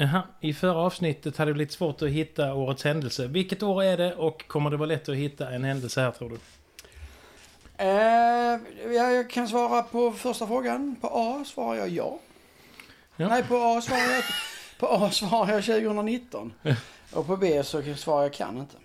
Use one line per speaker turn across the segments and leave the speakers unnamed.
Aha, I förra avsnittet hade det blivit svårt att hitta årets händelse. Vilket år är det och kommer det vara lätt att hitta en händelse här tror du?
Eh, jag kan svara på första frågan. På A svarar jag ja.
Ja.
Nej, på A svarar jag, på A svarar jag 2019. Och på B så svarar jag kan inte.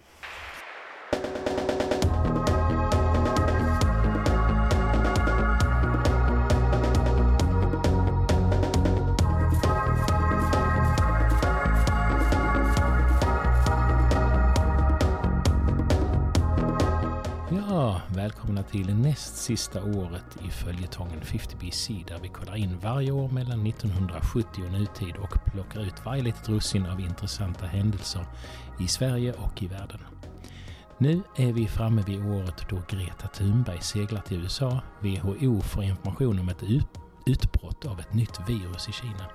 Näst sista året i följetongen 50 BC där vi kollar in varje år mellan 1970 och nutid och plockar ut varje litet russin av intressanta händelser i Sverige och i världen. Nu är vi framme vid året då Greta Thunberg seglar till USA. WHO får information om ett utbrott av ett nytt virus i Kina.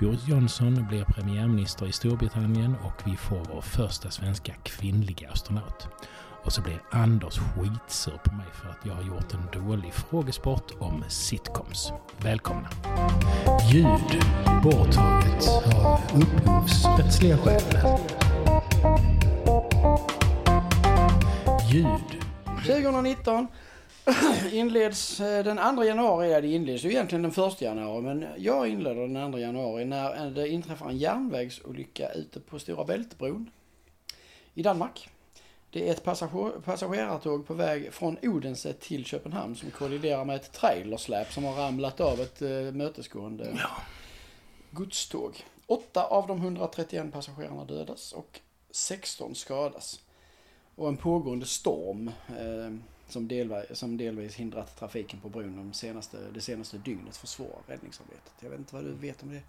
Boris Johnson blir premiärminister i Storbritannien och vi får vår första svenska kvinnliga astronaut. Och så blir Anders skitsur på mig för att jag har gjort en dålig frågesport om sitcoms. Välkomna! Ljud borttaget av upphovsrättsliga skäl. Ljud.
2019 inleds eh, den 2 januari. Ja, det inleds ju egentligen den 1 januari. Men jag inleder den 2 januari när eh, det inträffar en järnvägsolycka ute på Stora Bältbron i Danmark. Det är ett passager- passagerartåg på väg från Odense till Köpenhamn som kolliderar med ett trailersläp som har ramlat av ett uh, mötesgående
Ja.
godståg. Åtta av de 131 passagerarna dödas och 16 skadas. Och en pågående storm eh, som, delvis, som delvis hindrat trafiken på bron de senaste, det senaste dygnet försvårar räddningsarbetet. Jag vet inte vad du vet om det?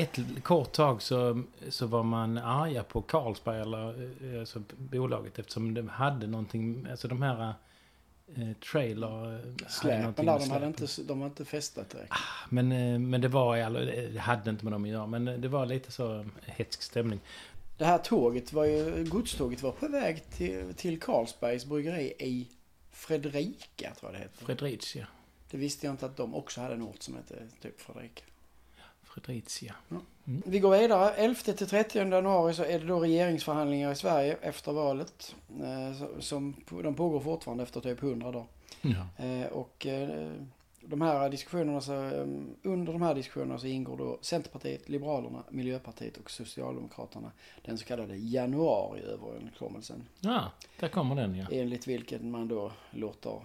Ett kort tag så, så var man arga på Carlsberg, eller eh, alltså bolaget, eftersom de hade någonting, alltså de här eh, trailer... eh, hade
Släpen där, de hade, inte, de var inte fästat direkt.
Men, eh, men det var alla, det hade inte med dem att göra, men det var lite så hetsk stämning.
Det här tåget var ju, godståget var på väg till, till Carlsbergs bryggeri i Fredrika, tror jag det heter.
Fredricia.
Det visste jag inte att de också hade en ort som hette typ Fredrika.
Fredricia.
Vi går vidare. 11 till 30 januari så är det då regeringsförhandlingar i Sverige efter valet. Eh, Som, de pågår fortfarande efter typ 100 dagar.
Ja.
Eh, Och eh, de här diskussionerna så, eh, under de här diskussionerna så ingår då Centerpartiet, Liberalerna, Miljöpartiet och Socialdemokraterna. Den så kallade januariöverenskommelsen.
ja, där kommer den ja.
Enligt vilken man då låter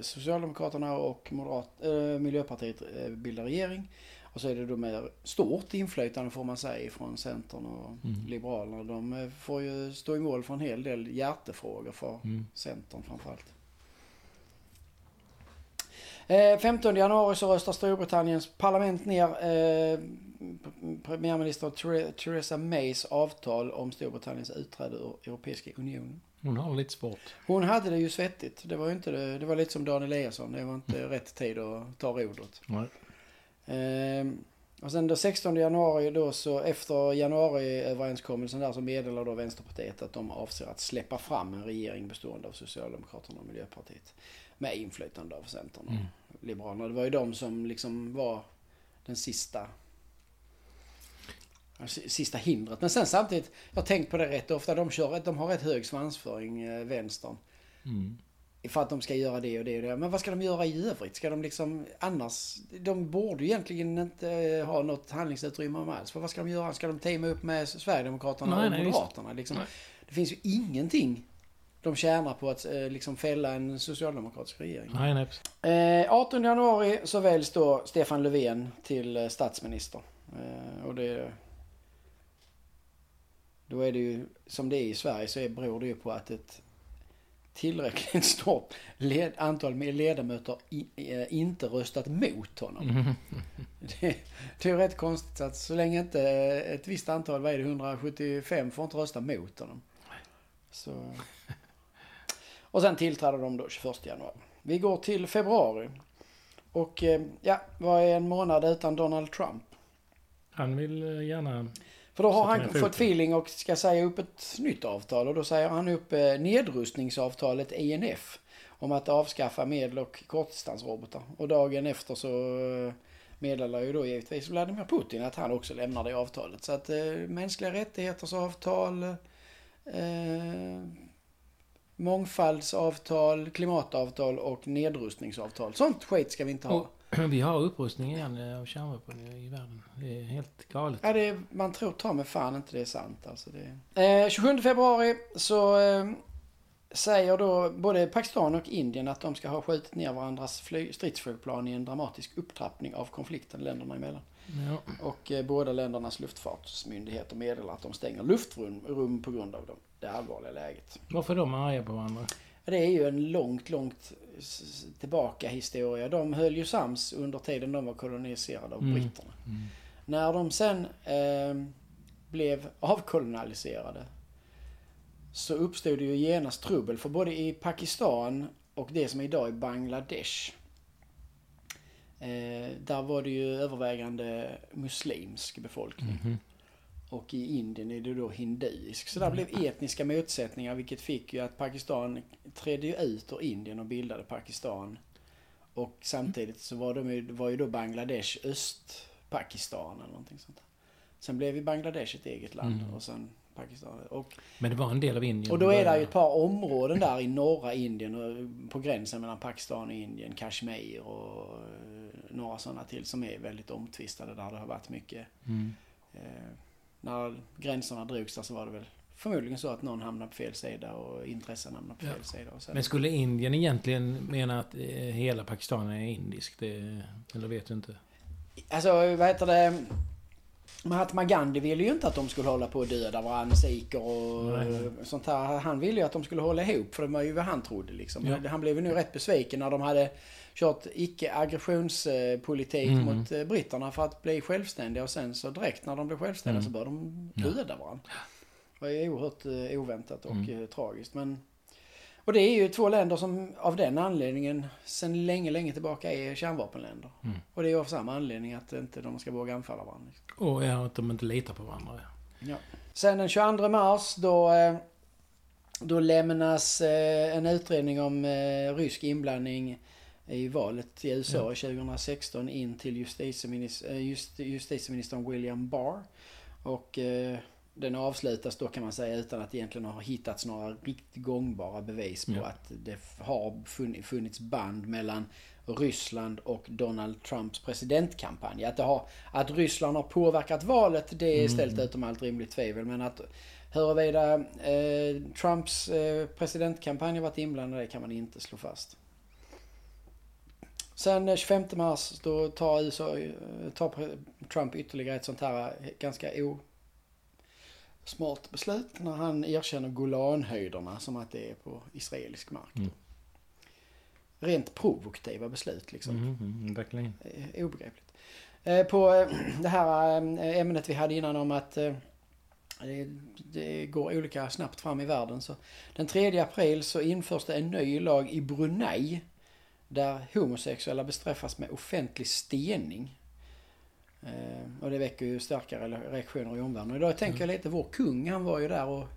Socialdemokraterna och Moderat, eh, Miljöpartiet eh, bilda regering. Och så är det då med stort inflytande får man säga från Centern och
Mm.
Liberalerna. De eh, får ju stå i mål för en hel del hjärtefrågor för
Mm.
Centern framförallt. Eh, 15 januari så röstar Storbritanniens parlament ner eh, premiärminister Ther- Theresa Mays avtal om Storbritanniens utträde ur Europeiska unionen.
Hon har lite svårt.
Hon hade det ju svettigt. Det var inte det. Det var lite som Dan Eliasson. Det var inte rätt tid att ta rodret.
Nej.
Ehm, och sen den 16 januari då så efter januariöverenskommelsen där så meddelar då Vänsterpartiet att de avser att släppa fram en regering bestående av Socialdemokraterna och Miljöpartiet. Med inflytande av Centern och
Mm.
Liberalerna. Det var ju de som liksom var den sista s- Sista hindret. Men sen samtidigt, jag har tänkt på det rätt ofta. De, kör, de har rätt hög svansföring, eh, vänstern.
Mm.
För att de ska göra det och det och det. Men vad ska de göra i övrigt? Ska de liksom annars? De borde ju egentligen inte eh, ha något handlingsutrymme alls. För vad ska de göra? Ska de teama upp med Sverigedemokraterna
Nej,
och
nej.
Moderaterna? Liksom? Det finns ju ingenting de tjänar på att eh, liksom fälla en socialdemokratisk regering.
Nej, nej. precis.
Eh, 18 januari så väljs då Stefan Löfven till eh, statsminister. Eh, och det... Då är det ju, som det är i Sverige, så är, beror det ju på att ett tillräckligt stort led, antal ledamöter i, eh, inte röstat mot honom.
Mm.
Det, det är ju rätt konstigt att så länge inte ett visst antal, vad är det, 175 får inte rösta mot honom. Så... Och sen tillträder de då 21 januari. Vi går till februari. Och eh, ja, vad är en månad utan Donald Trump?
Han vill eh, gärna...
För då har han fått feeling och ska säga upp ett nytt avtal. Och då säger han upp eh, nedrustningsavtalet INF. Om att avskaffa medel och kortdistansrobotar. Och dagen efter så meddelar ju då givetvis Vladimir Putin att han också lämnar det avtalet. Så att eh, mänskliga rättigheters avtal, eh, mångfaldsavtal, klimatavtal och nedrustningsavtal. Sånt skit ska vi inte ha.
Och vi har upprustning igen eh, av kärnvapen i världen. Det är helt galet.
Ja, det är, man tror ta mig fan inte det är sant. Alltså det... Eh, 27 februari så eh, säger då både Pakistan och Indien att de ska ha skjutit ner varandras fly- stridsflygplan i en dramatisk upptrappning av konflikten länderna emellan.
Ja.
Och eh, båda ländernas luftfartsmyndigheter meddelar att de stänger luftrum rum på grund av dem, det allvarliga läget.
Varför är de arga på varandra?
Det är ju en långt, långt tillbaka historia. De höll ju sams under tiden de var koloniserade av
Mm.
britterna. När de sen eh, blev avkolonialiserade så uppstod det ju genast trubbel för både i Pakistan och det som är idag är Bangladesh. Eh, där var det ju övervägande muslimsk befolkning.
Mhm.
Och i Indien är det då hinduisk. Så där blev etniska motsättningar vilket fick ju att Pakistan trädde ut ur Indien och bildade Pakistan. Och samtidigt så var, de, ju- var ju då Bangladesh Östpakistan eller någonting sånt. Sen blev ju Bangladesh ett eget land
Mm.
och sen Pakistan. Och,
Men det var en del av Indien.
och då är det ju ett par områden där i norra Indien och på gränsen mellan Pakistan och Indien. Kashmir och eh, några sådana till som är väldigt omtvistade där det har varit mycket
Mm.
Eh, när gränserna drogs där så var det väl förmodligen så att någon hamnade på fel sida och intressen hamnade på
Ja.
fel sida. Och sen,
Men skulle Indien egentligen mena att eh, hela Pakistan är indisk? Det, eller vet du inte?
Alltså vad heter det? Mahatma Gandhi ville ju inte att de skulle hålla på att döda varandra, sikher och
Nej.
sånt här. Han ville ju att de skulle hålla ihop för det var ju vad han trodde liksom.
Ja.
Han blev ju nu rätt besviken när de hade kört icke-aggressionspolitik
Mm.
mot eh, britterna för att bli självständiga och sen så direkt när de blev självständiga
Mm.
så började de
Ja.
döda varandra. Det ju oerhört eh, oväntat och
Mm.
eh, tragiskt. Men, och det är ju två länder som av den anledningen sen länge, länge tillbaka är kärnvapenländer.
Mm.
Och det är av samma anledning att inte de ska våga anfalla varandra.
Och ja, att de inte litar på varandra.
Ja. Sen den 22 mars då, då lämnas en utredning om rysk inblandning i valet i USA
Ja.
2016 in till justitieminister, just, justitieministern William Barr. Och eh, den avslutas då kan man säga utan att egentligen ha hittats några riktigt gångbara bevis på
Ja.
att det har funn- funnits band mellan Ryssland och Donald Trumps presidentkampanj. Att, har, att Ryssland har påverkat valet det är
Mm.
ställt utom allt rimligt tvivel. Men att huruvida eh, Trumps eh, presidentkampanj har varit inblandad det kan man inte slå fast. Sen eh, 25 mars då tar, USA, eh, tar Trump ytterligare ett sånt här eh, ganska osmart beslut när han erkänner Golanhöjderna som att det är på israelisk mark.
Mm.
Rent provokativa beslut liksom.
Mm, mm, verkligen.
Eh, Obegripligt. Eh, På eh, det här eh, ämnet vi hade innan om att eh, det, det går olika snabbt fram i världen. Så den 3 april så införs det en ny lag i Brunei där homosexuella bestraffas med offentlig stening. Eh, Och det väcker ju starka re- reaktioner i omvärlden. Och idag tänker jag lite, vår kung han var ju där och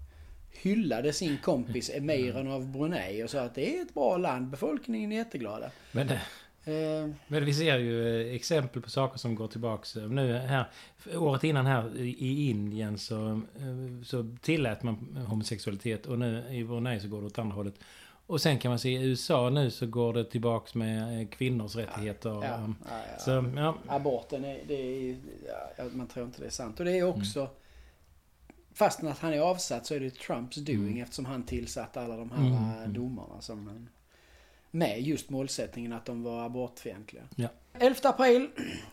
hyllade sin kompis emiren av Brunei och sa att det är ett bra land, befolkningen är jätteglada.
Men, det-
Eh,
men vi ser ju eh, exempel på saker som går tillbaks. eh, Nu här, året innan här i i Indien så, eh, så tillät man homosexualitet och nu i Brunei så går det åt andra hållet. Och sen kan man se i USA nu så går det tillbaks med eh, kvinnors rättigheter.
Ja, ja,
um,
ja.
Så ja,
Aborten, är, det är, ja, man tror inte det är sant. Och det är också, fastän att han är avsatt så är det Trumps doing
Mm.
eftersom han tillsatte alla de här
Mm, mm.
domarna som med just målsättningen att de var abortfientliga.
Ja.
11 april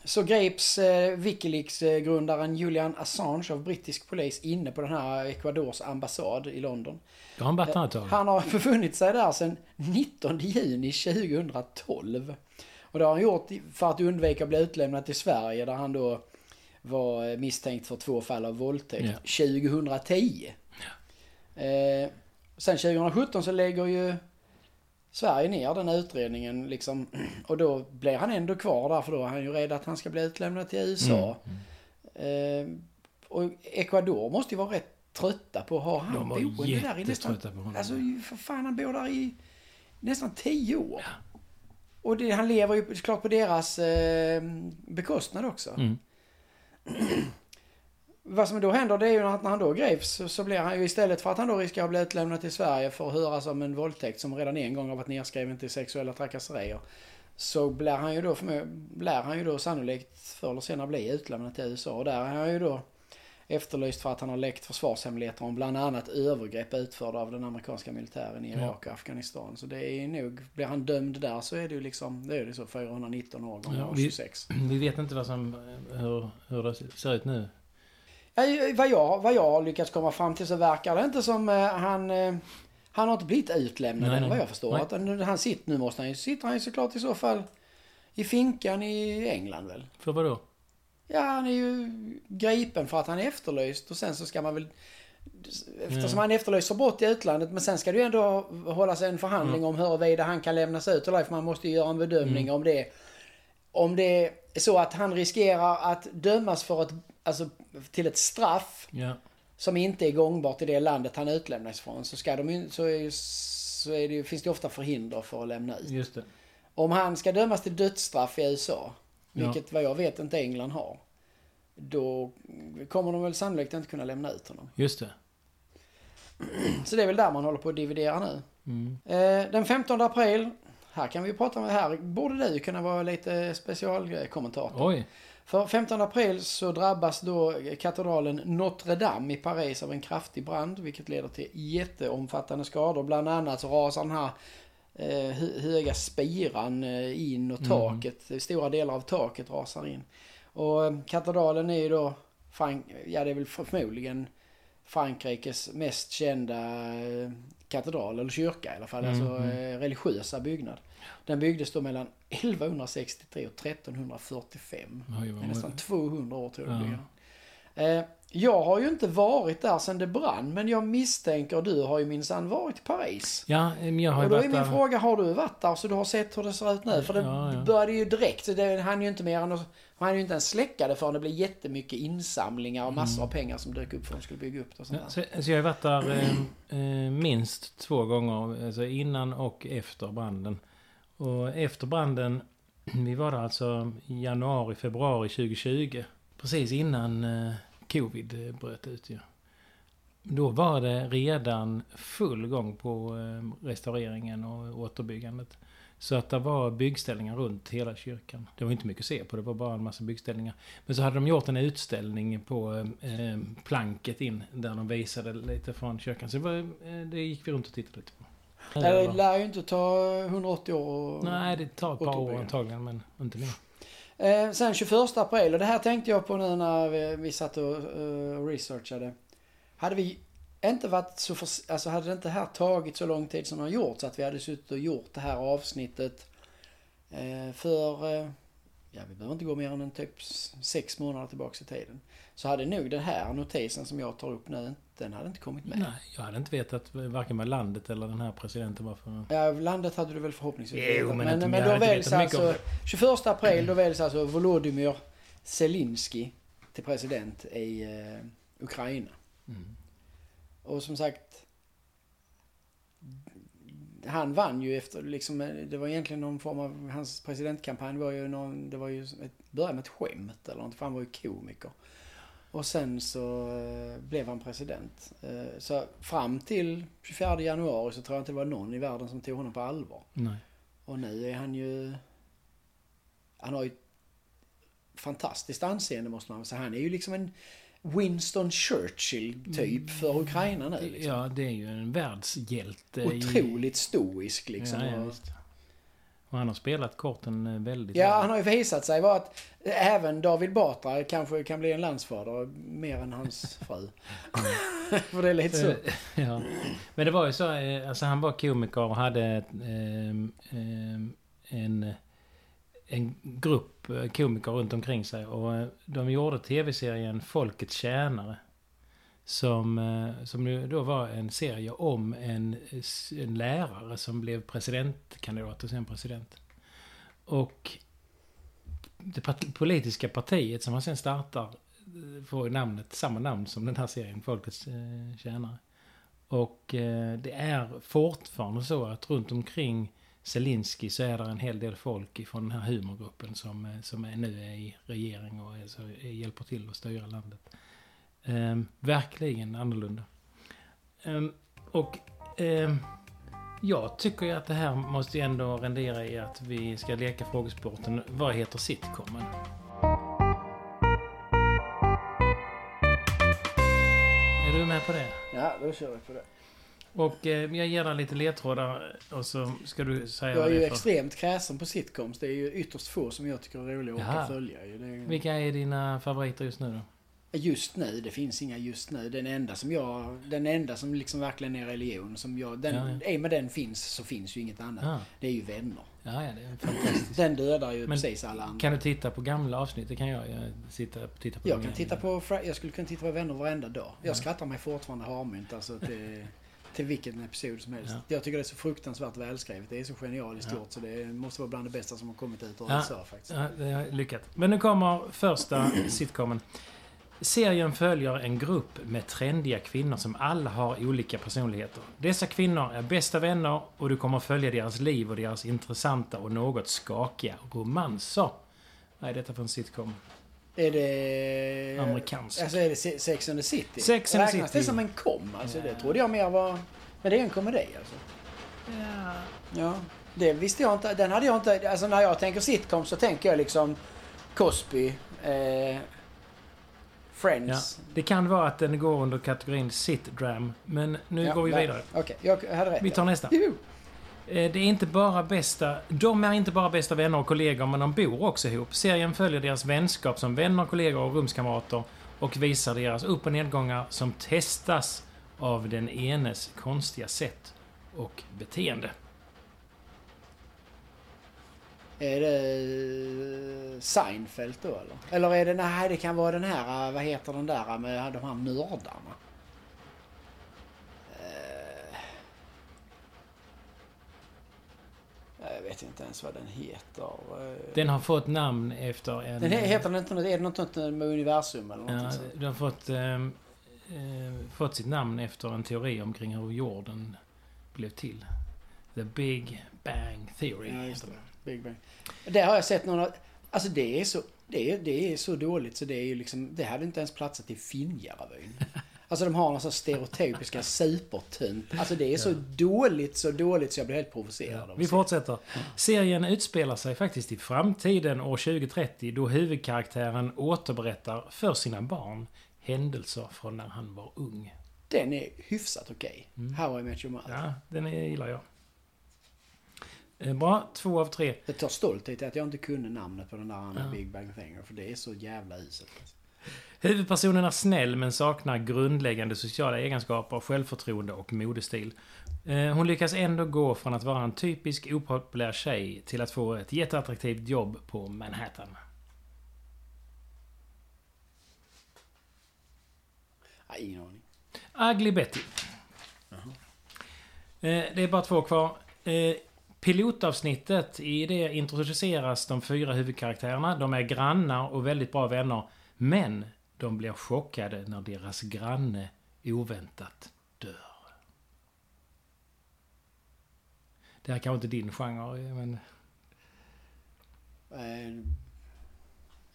så greps eh, Wikileaks-grundaren Julian Assange av brittisk polis inne på den här Ecuadors ambassad i London.
har han varit där tag.
Han har befunnit sig där sedan 19 juni 2012. Och det har han gjort för att undvika att bli utlämnad till Sverige där han då var misstänkt för två fall av våldtäkt 2010. Eh, sen 2017 så lägger ju Sverige ner den utredningen liksom. Och då blir han ändå kvar där för då är han ju rädd att han ska bli utlämnad till USA.
Mm.
Eh, och Ecuador måste ju vara rätt trötta på att ha han boende där i nästan...
på honom.
Alltså för fan han bor där i nästan tio år. och det, han lever ju såklart på deras eh, bekostnad också.
Mm.
Vad som då händer det är ju att när han då greps så, blir han ju istället för att han då riskerar att bli utlämnad till Sverige för att höras om en våldtäkt som redan en gång har varit nedskriven till sexuella trakasserier. Så blir han ju då, blir han ju då sannolikt förr eller senare bli utlämnad till USA och där är han ju då efterlyst för att han har läckt försvarshemligheter om bland annat övergrepp utförda av den amerikanska militären i Irak och Afghanistan. Så det är nog, blir han dömd där så är det ju liksom, det är det så 419 år gånger ja, 26.
Vi, vi vet inte vad som, hur, hur det ser ut nu.
Ja, vad, jag, vad jag har lyckats komma fram till så verkar det inte som eh, han... Eh, han har inte blivit utlämnad än vad jag förstår. Att han sitter, nu måste han ju, sitter han ju såklart i så fall i finkan i England väl.
För vad då?
Ja, han är ju gripen för att han är efterlyst och sen så ska man väl... Eftersom mm. han efterlyst för brott i utlandet men sen ska det ju ändå hållas en förhandling mm. om huruvida han kan lämnas ut eller för man måste ju göra en bedömning mm. om det... Om det är så att han riskerar att dömas för ett... Alltså till ett straff.
Ja.
Som inte är gångbart i det landet han utlämnas från. Så ska de så, är, så är det, finns det ofta förhinder för att lämna ut.
Just det.
Om han ska dömas till dödsstraff i USA. Vilket ja. vad jag vet inte England har. Då kommer de väl sannolikt inte kunna lämna ut honom.
Just det.
Så det är väl där man håller på att dividera nu.
Mm.
Eh, den 15 april. Här kan vi prata om, här borde du kunna vara lite specialkommentator.
Oj.
För 15 april så drabbas då katedralen Notre Dame i Paris av en kraftig brand. Vilket leder till jätteomfattande skador. Bland annat så rasar den här eh, höga spiran eh, in och mm. taket, mm. stora delar av taket rasar in. Och eh, katedralen är ju då, Frank ja det är väl förmodligen Frankrikes mest kända eh, katedral, eller kyrka i alla fall, mm. alltså mm. religiösa byggnad. Den byggdes då mellan 1163 och 1345. Oj, nästan 200 år tog det ja. Jag har ju inte varit där sen det brann, men jag misstänker du har ju minsann varit i Paris.
Ja, jag har
Och
då
är min där. fråga, har du varit där så du har sett hur det ser ut nu? För det ja, ja. började ju direkt, så det hann ju inte mer än han ju inte ens släcka det förrän det blev jättemycket insamlingar och massor mm. av pengar som dök upp för att de skulle bygga upp det. Och sånt
ja, så, så, jag har varit där eh, eh, minst två gånger, alltså innan och efter branden. Och efter branden, vi var där alltså i januari, februari 2020. Precis innan eh, covid eh, bröt ut ju. Då var det redan full gång på eh, restaureringen och återbyggandet. Så att det var byggställningar runt hela kyrkan. Det var inte mycket att se på, det var bara en massa byggställningar. Men så hade de gjort en utställning på eh, eh planket in, där de visade lite från kyrkan. Så det, var, eh, det gick vi runt och tittade lite på.
Det lär ju inte ta 180 år
Nej, det tar ett par år antagligen, men inte mer.
Eh, sen 21 april, och det här tänkte jag på nu när vi, vi satt och uh, researchade. Hade vi inte varit så för, alltså hade det inte här tagit så lång tid som det har gjort så att vi hade suttit och gjort det här avsnittet eh, för, eh, ja vi behöver inte gå mer än en typ sex månader tillbaks i tiden. Så hade nog den här notisen som jag tar upp nu, den hade inte kommit med.
Nej, jag hade inte vetat varken vad landet eller den här presidenten var för...
Ja, landet hade du väl förhoppningsvis
Jo, men, men,
men då väljs alltså, 21 april då väljs alltså Volodymyr Zelensky till president i eh, Ukraina.
Mm.
Och som sagt, han vann ju efter, liksom, det var egentligen någon form av, hans presidentkampanj var ju någon, det var ju, ett, började med ett skämt eller något, för han var ju komiker. Och sen så eh, blev han president. Eh, så fram till 24 januari så tror jag inte det var någon i världen som tog honom på allvar.
Nej.
Och nu är han ju, han har ju fantastiskt anseende måste man säga. Han är ju liksom en Winston Churchill typ mm. för Ukraina nu.
Liksom. Ja, det är ju en världshjälte.
Otroligt stoisk liksom. Ja, ja,
och han har spelat korten eh, väldigt
Ja, väl. han har ju visat sig vara att även David Batra kanske kan bli en landsfader mer än hans fru. För det är lite så.
ja. Men det var ju så, eh, alltså han var komiker och hade eh, eh, en en grupp eh, komiker runt omkring sig. Och eh, de gjorde tv-serien Folkets tjänare. Som, eh, som då var en serie om en, eh, en lärare som blev presidentkandidat och sen president. Och det politiska partiet som han sen startar eh, får namnet, samma namn som den här serien, Folkets tjänare. Och det är fortfarande så att runt omkring Zelinski så är det en hel del folk från den här humorgruppen som, som är, nu är i regering och är, så, hjälper till att styra landet. Eh, verkligen annorlunda. Eh, och eh, jag tycker ju att det här måste ändå rendera i att vi ska leka frågesporten. Vad heter sitcomen? Är du med på det?
Ja, då kör vi på det.
Och eh, jag ger dig lite ledtrådar och så ska du säga
Jag är ju
för.
extremt kräsen på sitcoms. Det är ju ytterst få som jag tycker är roliga att följa. ju. Är,
Vilka är dina favoriter just nu då?
Just nu, det finns inga just nu. Den enda som jag, den enda som liksom verkligen är religion, som jag, den,
Ja, ja.
är med den finns så finns ju inget annat.
Ja,
Det är ju vänner.
ja, ja det är fantastiskt.
Den dödar ju
Men
precis alla andra.
Kan du titta på gamla avsnitt? Det kan jag. Jag sitter och tittar på
Jag kan titta på, jag skulle kunna titta på Vänner varenda dag. Jag
Ja.
skrattar mig fortfarande harmynt alltså till, till vilken episod som helst.
Ja.
Jag tycker det är så fruktansvärt välskrivet. Det är så genialiskt gjort så det måste vara bland det bästa som har kommit ut ur
Ja.
USA faktiskt.
Ja, det är lyckat. Men nu kommer första sitcomen. Serien följer en grupp med trendiga kvinnor som alla har olika personligheter. Dessa kvinnor är bästa vänner och du kommer följa deras liv och deras intressanta och något skakiga romanser. Vad är detta för en sitcom?
Är det...
Amerikansk.
Alltså är det Se- Sex and the City?
Sex and the
Räknas
City.
det som en kom? Alltså det
Ja.
trodde jag mer var... Men det är en komedi alltså?
Ja.
Ja. Det visste jag inte. Den hade jag inte... Alltså när jag tänker sitcom så tänker jag liksom Cosby, eh, Friends.
Det kan vara att den går under kategorin sit-dram. Men nu
Ja,
går vi
nej.
vidare.
Okej, jag hade rätt.
Vi tar nästa.
Jo.
Eh, Det är inte bara bästa... De är inte bara bästa vänner och kollegor, men de bor också ihop. Serien följer deras vänskap som vänner, kollegor och rumskamrater och visar deras upp och nedgångar som testas av den enes konstiga sätt och beteende.
Är det Seinfeld då eller? Eller är det, nej det kan vara den här, vad heter den där med de här nördarna? Eh, Jag vet inte ens vad den heter. Eh,
Den har fått namn efter en...
Den he- heter den inte något, är det något med universum eller något
Ja,
sånt?
den har fått, eh, fått sitt namn efter en teori omkring hur jorden blev till. The Big Bang Theory.
Ja. Big Bang. Det har jag sett några... Alltså det är så, det är, det är så dåligt så det är ju liksom... Det hade inte ens platsat i Finnjärvyn. Alltså de har några stereotypiska supertönt. Alltså det är så dåligt, så dåligt så jag blir helt provocerad att
Vi fortsätter. Serien utspelar sig faktiskt i framtiden år 2030 då huvudkaraktären återberättar för sina barn händelser från när han var ung.
Den är hyfsat okej.
Mm.
How I Met Your Mother.
Ja, den är, gillar jag. Eh, Bra, två av tre.
Jag tar stolthet att jag inte kunde namnet på den där andra
Ja.
Big Bang Theory. För det är så jävla uselt. Alltså.
Huvudpersonen är snäll men saknar grundläggande sociala egenskaper, självförtroende och modestil. Eh, Hon lyckas ändå gå från att vara en typisk opopulär tjej till att få ett jätteattraktivt jobb på Manhattan.
Ingen aning.
Ugly Betty. Eh, Det är bara två kvar. Pilotavsnittet, i det introduceras de fyra huvudkaraktärerna. De är grannar och väldigt bra vänner. Men de blir chockade när deras granne oväntat dör. Det här kanske inte är din genre, men...
Eh,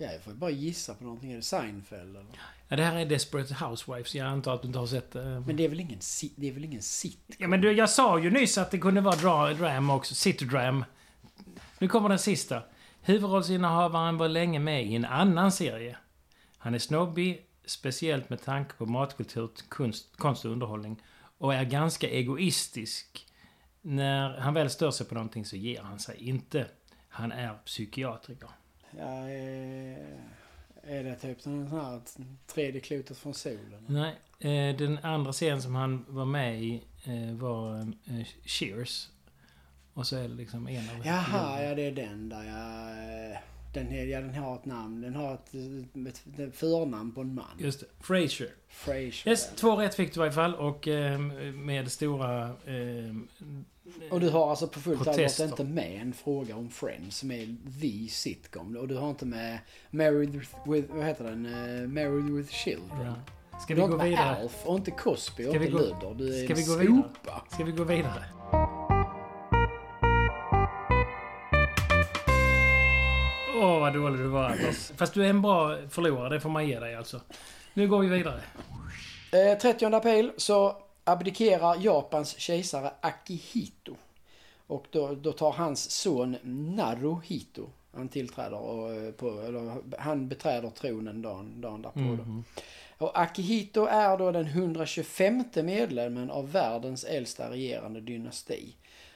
Eh, Ja, jag får bara gissa på någonting. Är det Seinfeld eller?
Ja, det här är Desperate Housewives. Jag antar att du inte har sett det.
Men det är väl ingen, si- det är väl ingen sit?
Ja, men du, jag sa ju nyss att det kunde vara dra, dram också. City dram. Nu kommer den sista. Huvudrollsinnehavaren var länge med i en annan serie. Han är snobbig, speciellt med tanke på matkultur, konst, konst och underhållning. Och är ganska egoistisk. När han väl stör sig på någonting så ger han sig inte. Han är psykiatriker.
Ja, eh, är det typ den här tredje klotet från solen?
Nej, eh, den andra serien som han var med i eh, var Cheers. Och så är det liksom en av...
Jaha, ja det är den där jag... Den, är, ja, den har ett namn. Den har ett, ett, ett förnamn på en man.
Just det. Frasier.
Frasier.
Yes, två rätt fick du i varje fall och eh, med stora... Eh,
och du har alltså på fullt allvar inte med en fråga om Friends som är the sitcom. Och du har inte med Married with, vad heter den? Eh, Married with Children.
Ja. Ska vi gå vidare?
Alf och inte Cosby och inte
gå...
Ludder. Du är
Ska vi gå vidare? Ska vi gå vidare? Åh, oh, vad dålig du var Anders. Fast du är en bra förlorare, det får man ge dig alltså. Nu går vi vidare.
Eh, 30 april så abdikerar Japans kejsare Akihito. Och då, då tar hans son Naruhito, han tillträder och, eh, på, eller, han beträder tronen dagen, dagen därpå. Då.
Mhm.
Och Akihito är då den 125 medlemmen av världens äldsta regerande dynasti.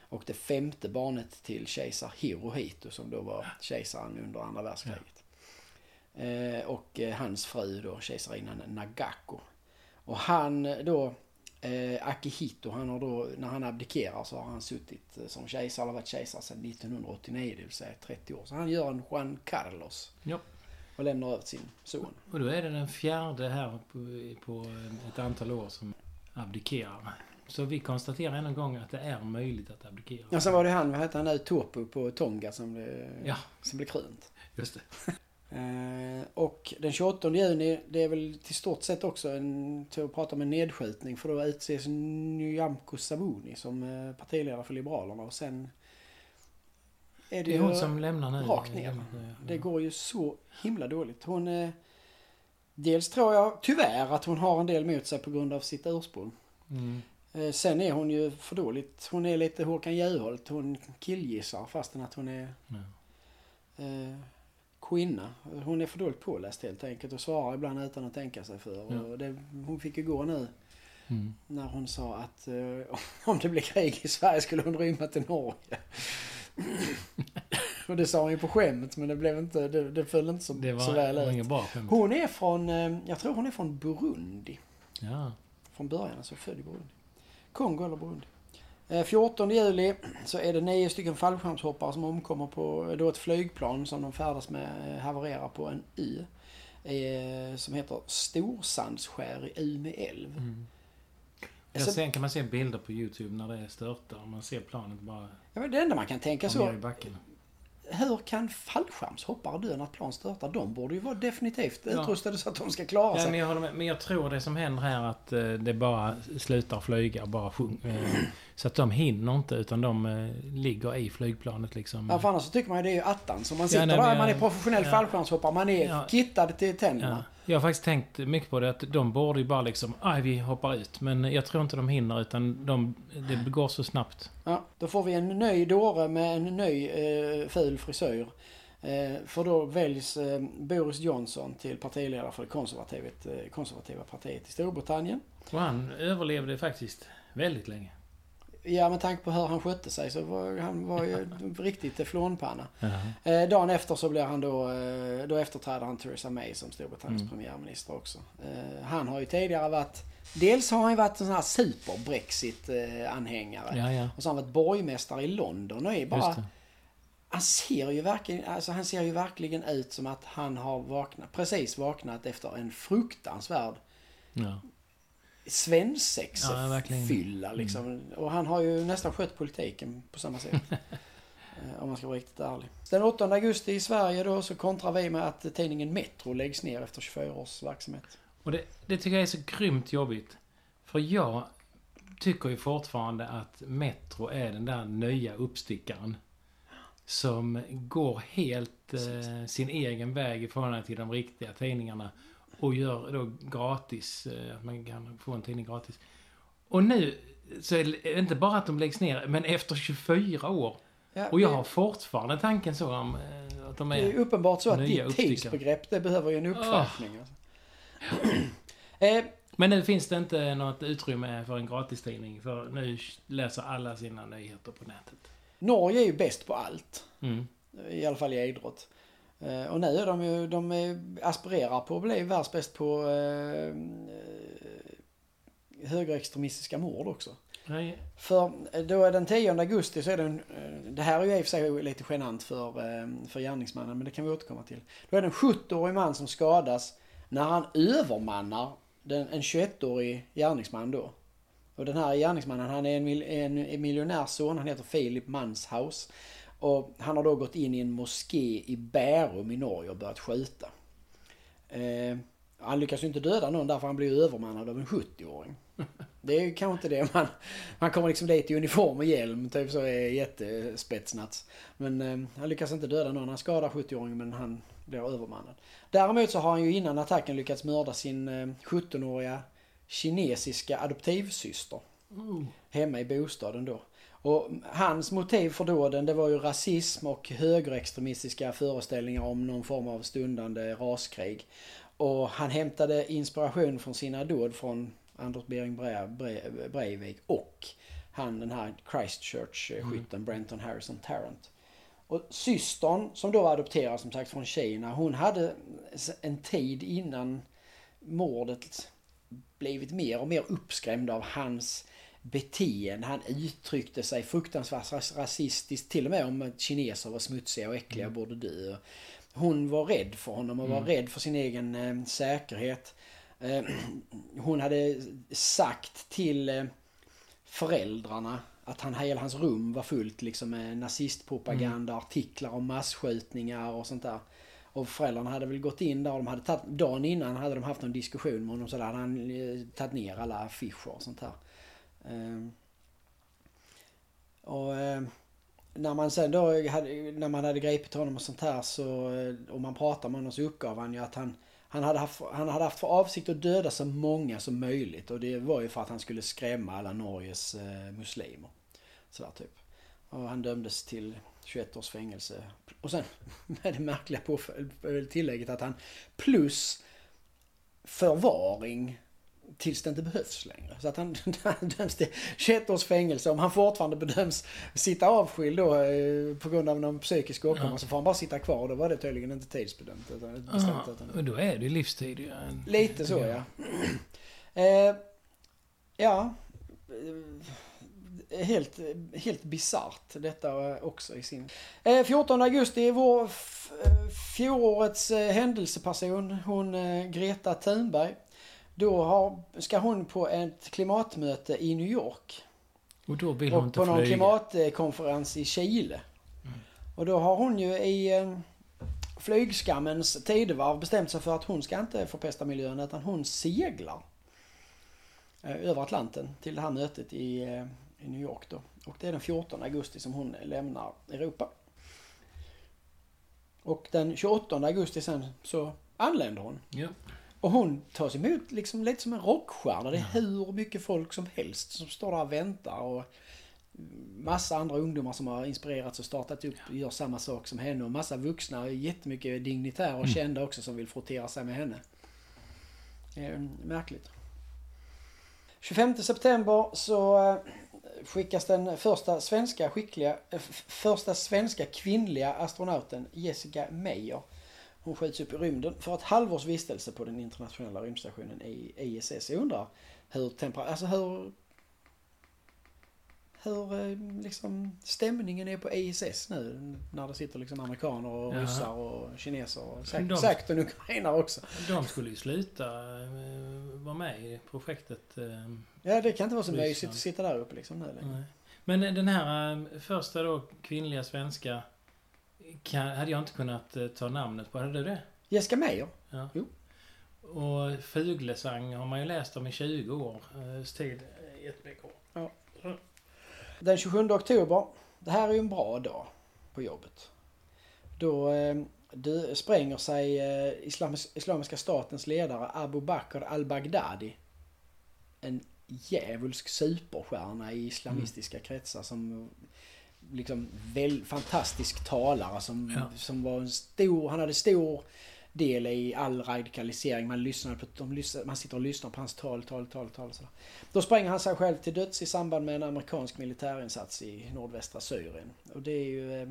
Och det femte barnet till kejsar Hirohito som då var kejsaren under andra världskriget. Eh, och eh, hans fru då, kejsarinnan Nagako. Och han då, eh, Akihito, han har då, när han abdikerar så har han suttit eh, som kejsare, eller varit kejsare sedan 1989, det vill säga 30 år. Så han gör en Juan Carlos.
Ja.
Och lämnar över sin son.
Och då är det den fjärde här på, på ett antal år som abdikerar. Så vi konstaterar än en gång att det är möjligt att abdikera.
Ja, sen var det han, vad hette han nu, Topu på Tonga som blev,
Ja.
som blev krönt.
Just det.
Eh, och den 28 juni, det är väl till stort sett också en, till att prata om en nedskjutning för då utses Nyamko Sabuni som eh, partiledare för Liberalerna och sen är det,
Det är hon som lämnar nu.
rakt ner.
Ja.
det går ju så himla dåligt. Hon, eh, dels tror jag tyvärr att hon har en del mot sig på grund av sitt ursprung.
Mm.
Eh, sen är hon ju för dåligt. Hon är lite Håkan Juholt. Hon killgissar fastän att hon är
Ja.
eh, kvinna. Hon är för dåligt påläst helt enkelt och svarar ibland utan att tänka sig för.
Ja.
Och det, hon fick ju gå nu
Mm.
när hon sa att eh, om det blir krig i Sverige skulle hon rymma till Norge. och det sa hon ju på skämt men det blev inte, det, det föll inte så,
Det var,
så väl ut.
bra skämt.
Hon är från, eh, jag tror hon är från Burundi.
Ja.
Från början, alltså född i Burundi. Kongo eller Burundi. Eh, 14 juli så är det nio stycken fallskärmshoppare som omkommer på då ett flygplan som de färdas med eh, havererar på en ö. Eh, som heter Storsandsskär i Ume älv.
Mm. Ja,
Alltså-
sen kan man se bilder på Youtube när det störtar. Man ser planet bara
Ja, men det enda man kan tänka så,
i backen.
Hur kan fallskärmshoppare dö när ett plan störtar? De borde ju vara definitivt
Ja.
utrustade så att de ska klara
Ja,
sig.
men, jag med. men jag tror det som händer här att eh, det bara slutar flyga, bara sjung, eh, Så att de hinner inte utan de eh, ligger i flygplanet liksom.
Ja, för annars så tycker man ju det är ju attan. Så man sitter
nej,
där,
men
man är
jag-
professionell
ja.
fallskärmshoppare, man är
Ja.
kittad till
Ja,
tänderna.
Jag har faktiskt tänkt mycket på det att de borde ju bara liksom, aj vi hoppar ut. Men jag tror inte de hinner utan de, det går så snabbt.
Ja, då får vi en ny dåre med en ny eh, ful frisyr. Eh, för då väljs eh, Boris Johnson till partiledare för det konservativet, eh, konservativa partiet i Storbritannien.
Och han överlevde faktiskt väldigt länge.
Ja, med tanke på hur han skötte sig så var han var ju riktigt flånpanna.
Ja.
Eh, dagen efter så blir han då, eh, då efterträder han Theresa May som Storbritanniens
Mm.
premiärminister också. Eh, han har ju tidigare varit, dels har han ju varit en sån här super-Brexit-anhängare.
Ja, ja.
Och så har han varit borgmästare i London och är bara. Han ser ju verkligen, alltså han ser ju verkligen ut som att han har vaknat, precis vaknat efter en fruktansvärd
Ja. Ja, verkligen.
svensexefylla liksom. Och han har ju nästan skött politiken på samma sätt. Eh, Om man ska vara riktigt ärlig. Den 8 augusti i Sverige då så kontrar vi med att tidningen Metro läggs ner efter 24 års verksamhet.
Och det, det tycker jag är så grymt jobbigt. För jag tycker ju fortfarande att Metro är den där nya uppstickaren. Som går helt eh, sin egen väg i förhållande till de riktiga tidningarna. Och gör då gratis, eh, att man kan få en tidning gratis. Och nu så är det inte bara att de läggs ner, men efter 24 år.
Ja,
Och jag
det-
har fortfarande tanken så om eh, att de
Det är
är...
uppenbart så att ditt tidsbegrepp det behöver ju en uppskärpning. Alltså. eh,
Men nu finns det inte något utrymme för en gratistidning. För nu läser alla sina nyheter på nätet.
Norge är ju bäst på allt.
Mm.
I alla fall i idrott. Eh, och nu är de ju, de är, aspirerar på att bli världsbäst på eh, eh, högerextremistiska mord också.
Nej,
För eh, då är den 10 augusti så är det en, eh, det här är ju i och för sig lite genant för, för gärningsmannen men det kan vi återkomma till. Då är det en 70-årig man som skadas när han övermannar den, en 21-årig gärningsman då. Och den här gärningsmannen han är en, en, en miljonärsson, han heter Philip Manshaus. Och han har då gått in i en moské i Bärum i Norge och börjat skjuta. Eh, han lyckas ju inte döda någon därför han blir övermannad av en 70-åring. Det är ju kanske inte det man... Man kommer liksom dit i uniform och hjälm, typ så är jättespetsnats. Men eh, han lyckas inte döda någon. Han skadar 70-åringen men han blir övermannad. Däremot så har han ju innan attacken lyckats mörda sin eh, 17-åriga kinesiska adoptivsyster.
Mm.
Hemma i bostaden då. Och hans motiv för dåden det var ju rasism och högerextremistiska föreställningar om någon form av stundande raskrig. Och han hämtade inspiration från sina dåd från Anders Bering Bre- Bre- Breivik och han den här Christchurch-skytten Brenton Harrison Tarrant. Och systern som då var adopterad som sagt från Kina, hon hade en tid innan mordet blivit mer och mer uppskrämd av hans beteende. Han uttryckte sig fruktansvärt ras- rasistiskt till och med om att kineser var smutsiga och äckliga och borde dö. Hon var rädd för honom och var rädd för sin egen eh, säkerhet. Eh, hon hade sagt till eh, föräldrarna att han, hela hans rum var fullt liksom med nazistpropaganda, artiklar om massskjutningar och sånt där. Och föräldrarna hade väl gått in där och de hade tagit, dagen innan hade de haft en diskussion med honom så där hade han eh, tagit ner alla affischer och sånt där. Ehm, och eh, när man sen då hade, när man hade gripit honom och sånt här så, eh, och man pratade med honom så uppgav han ju att han han hade, haft, han hade haft för avsikt att döda så många som möjligt och det var ju för att han skulle skrämma alla Norges eh, muslimer. Sådär typ. Och han dömdes till 21 års fängelse. Och sen med det märkliga påfölj- tillägget att han plus förvaring tills det inte behövs längre. Så att han, han döms till 21 års fängelse. Om han fortfarande bedöms sitta avskild då eh, på grund av någon psykisk åkomma
Ja.
så får han bara sitta kvar. Då var det tydligen inte tidsbedömt. Utan bestämt,
Aha,
utan,
men då är det livstid ju.
Lite så ja. Eh, ja. Eh, Helt, helt bisarrt detta också i sin... Eh, 14 augusti, vår eh, fjolårets eh, händelseperson, hon eh, Greta Thunberg. Då har, ska hon på ett klimatmöte i New York.
Och då vill hon
Och
inte
på någon
flyga.
klimatkonferens i Chile. Och då har hon ju i eh, flygskammens tidevarv bestämt sig för att hon ska inte förpesta miljön utan hon seglar eh, över Atlanten till det här mötet i, eh, i New York då. Och det är den 14 augusti som hon lämnar Europa. Och den 28 augusti sen så anländer hon.
Ja.
Och hon tas emot liksom lite som en rockstjärna. Det är hur mycket folk som helst som står där och väntar. Och massa andra ungdomar som har inspirerats och startat upp och gör samma sak som henne. Och massa vuxna, jättemycket dignitärer och kända också som vill frottera sig med henne. Det är märkligt. 25 september så eh, skickas den första svenska skickliga, eh, första svenska kvinnliga astronauten Jessica Meyer. Hon skjuts upp i rymden för ett halvårs vistelse på den internationella rymdstationen i ISS. Jag undrar hur temper... Alltså hur... Hur eh, liksom stämningen är på ISS nu när det sitter liksom amerikaner och
Ja.
ryssar och kineser och säkert,
de-
säkert en ukrainare också.
De skulle ju sluta eh, vara med i projektet. eh,
Ja det kan inte vara så mysigt att sitta där uppe liksom nu längre.
Men den här första då kvinnliga svenska kan, hade jag inte kunnat eh, ta namnet på. Hade du det?
Jessica Meyer?
Ja.
Jo.
Och Fuglesang har man ju läst om i 20 års tid. Eh, Jättemycket år.
Den 27 oktober, det här är ju en bra dag på jobbet. Då eh, det spränger sig eh, islamis, Islamiska statens ledare Abu Bakr al-Baghdadi. En djävulsk superstjärna i islamistiska kretsar som liksom väl, fantastisk talare som,
Ja.
som var en stor, han hade stor del i all radikalisering. Man, lyssnade på, de lyssnade, man sitter och lyssnar på hans tal, tal, tal, tal. Så. Då spränger han sig själv till döds i samband med en amerikansk militärinsats i nordvästra Syrien. Och det är ju, eh,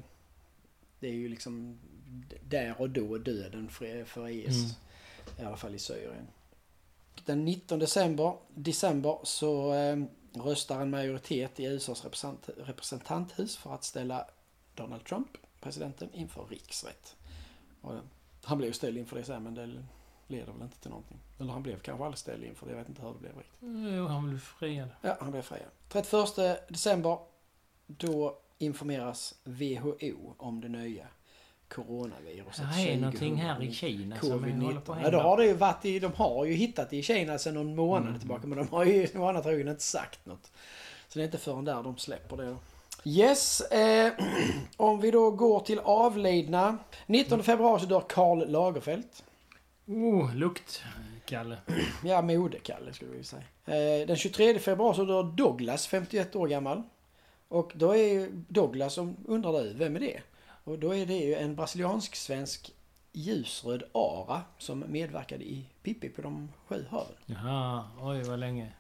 det är ju liksom där och då döden för, för IS.
Mm.
I alla fall i Syrien. Den 19 december, december så eh, röstar en majoritet i USAs representant, representanthus för att ställa Donald Trump, presidenten, inför riksrätt. Och, han blev ställd inför det sen men det leder väl inte till någonting. Eller han blev kanske aldrig ställd inför det, jag vet inte hur det blev riktigt.
Jo, han blev friad.
Ja, han blev friad. 31 december, då informeras WHO om det nya coronaviruset.
Det är någonting här i
2019.
Kina som håller
Covid-19.
på att
Ja,
hända.
det har det ju varit i, de har ju hittat det i Kina sedan någon månad
Mm.
tillbaka. Men de har ju vana trogen inte sagt något. Så det är inte förrän där de släpper det då. Yes, eh, om vi då går till avlidna. 19 februari så dör Karl Lagerfeld.
Oh, lukt, Kalle.
Ja, modekalle skulle vi säga. Eh, den 23 februari så dör Douglas, 51 år gammal. Och då är Douglas, om undrar du, vem är det? Och då är det ju en brasiliansk-svensk ljusröd ara som medverkade i Pippi på de sju haven.
Jaha, oj vad länge.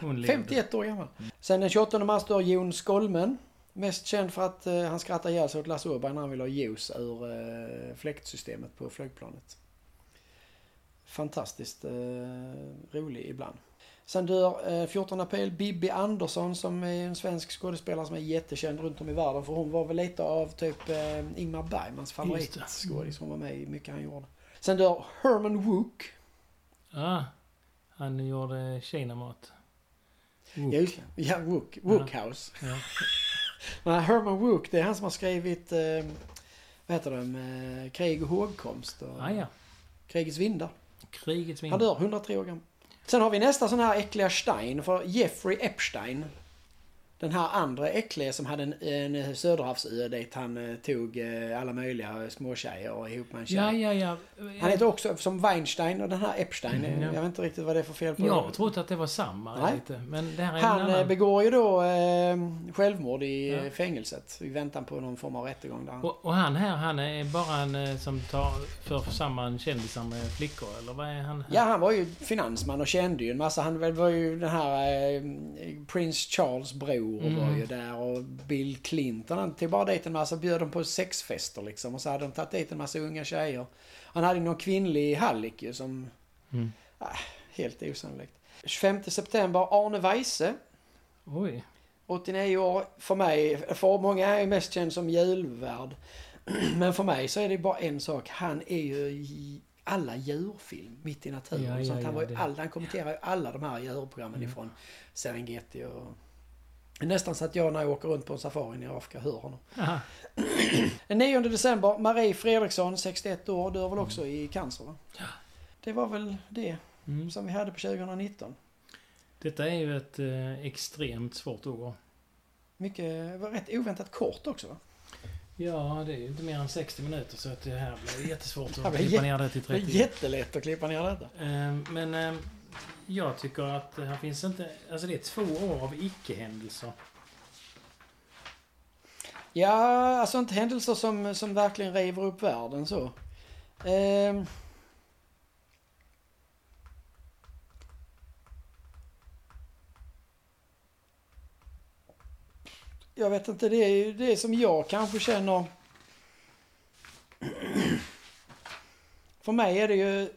Hon levde.
51 år gammal. Sen den 28 mars dör Jon Skolmen. Mest känd för att eh, han skrattade ihjäl sig åt Lasse Åberg när han ville ha ljus ur eh, fläktsystemet på flygplanet. Fantastiskt eh, rolig ibland. Sen dör eh, 14 april Bibi Andersson som är en svensk skådespelare som är jättekänd runt om i världen. För hon var väl lite av typ eh, Ingmar Bergmans
det.
favoritskådis. Hon var med i mycket han gjorde. Sen dör Herman Wook.
Ah, han gjorde kinamat.
Ja, just det. Ja, Wook. Wookhouse.
ja.
Nej, Herman Wook, det är han som har skrivit, eh, vad heter de, eh, Krig och hågkomst och
Ah, ja.
Krigets vindar.
Krigets vind.
Han dör 103 år gammal. Sen har vi nästa sån här äckliga Stein, för Jeffrey Epstein. Den här andra äckliga som hade en, en söderhavsö dit han eh, tog eh, alla möjliga småtjejer och ihop med en tjej.
Ja, ja, ja.
Han heter också som Weinstein och den här Epstein,
Mm, ja.
jag vet inte riktigt vad det är för fel på
Jag har trott att det var samma
Nej.
lite. Men det här är
Han eh,
annan.
begår ju då eh, självmord i
Ja.
fängelset i väntan på någon form av rättegång där han
Och, och han här, han är bara en som tar, för samman kändisar med flickor, eller vad är han?
Ja, han var ju finansman och kände ju en massa. Han var ju den här eh, Prince Charles bror
Mm.
var ju där och Bill Clinton. Han tog bara dit en massa, bjöd dem på sexfester liksom. Och så hade de tagit dit en massa unga tjejer. Han hade någon kvinnlig hallick ju som,
Mm.
helt osannolikt. 25 september, Arne Weise.
Oj.
89 år. För mig, för många är ju mest känd som julvärd. Men för mig så är det bara en sak. Han är ju alla djurfilm, Mitt i naturen.
Ja,
och
ja,
sånt. Han,
ja,
var ju all, han kommenterar ju alla de här djurprogrammen
Mm.
ifrån Serengeti och... Nästan så att jag när jag åker runt på en safari i Afrika hör honom.
Aha.
Den 9 december, Marie Fredriksson, 61 år, dör väl också i cancer va? Det var väl det
Mm.
som vi hade på 2019.
Detta är ju ett eh, extremt svårt år.
Mycket, var rätt oväntat kort också va?
Ja, det är ju inte mer än 60 minuter så att det här blir jättesvårt att klippa ner det till
Det är
30.
jättelätt att klippa ner detta.
Eh, Men eh, jag tycker att här finns inte... Alltså det är två år av icke-händelser.
Ja, alltså inte händelser som, som verkligen river upp världen så. Ehm. Jag vet inte, det är ju det som jag kanske känner... För mig är det ju...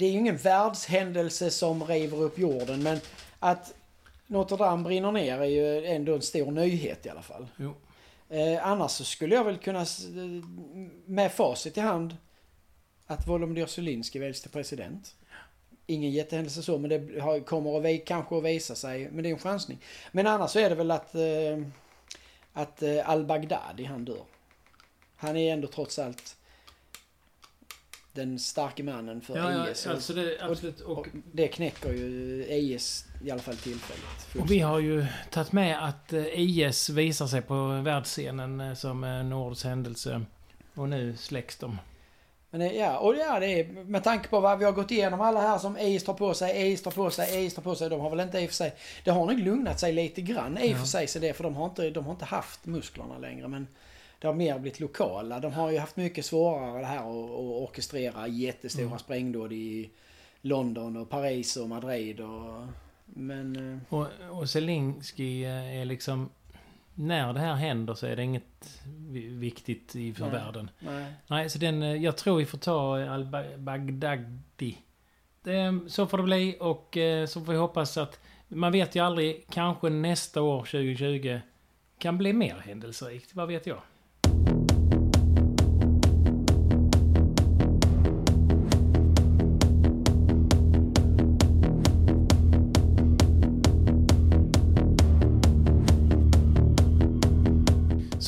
Det är ju ingen världshändelse som river upp jorden, men att Notre Dame brinner ner är ju ändå en stor nyhet i alla fall.
Jo.
Eh, annars så skulle jag väl kunna, eh, med facit i hand, att Volodymyr Zelenskyj väljs till president. Ingen jättehändelse så, men det har, kommer att, kanske att visa sig. Men det är en chansning. Men annars så är det väl att, eh, att eh, al-Baghdadi, han dör. Han är ändå trots allt den starke mannen för
Ja, ja,
IS.
alltså det absolut.
och,
Och,
det knäcker ju IS i alla fall tillfälligt.
och vi har ju tagit med att eh, IS visar sig på världsscenen eh, som en årets händelse. Och nu släcks de.
Men ja, och ja, det är med tanke på vad vi har gått igenom alla här som IS tar på sig, IS tar på sig, IS tar på sig. De har väl inte i och för sig... Det har nog lugnat sig lite grann i och
Ja.
för sig, så det, för de har, inte, de har inte haft musklerna längre. Men det har mer blivit lokala. De har ju haft mycket svårare det här att, att orkestrera jättestora
Mm.
sprängdåd i London och Paris och Madrid och... Men... eh,
Och, och Zelensky eh, är liksom... När det här händer så är det inget vi- viktigt i för
Nej.
världen.
Nej.
Nej, så den... eh, Jag tror vi får ta al-Baghdadi. Det, så får det bli och så får vi hoppas att... Man vet ju aldrig, kanske nästa år, 2020, kan bli mer händelserikt. Vad vet jag?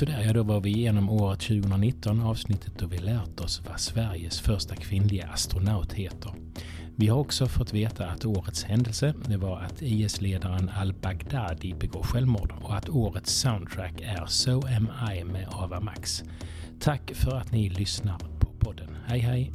Sådär, ja då var vi igenom året 2019, avsnittet då vi lärt oss vad Sveriges första kvinnliga astronaut heter. Vi har också fått veta att årets händelse det var att IS-ledaren al-Baghdadi begår självmord och att årets soundtrack är So Am I med Ava Max. Tack för att ni lyssnar på podden. Hej hej!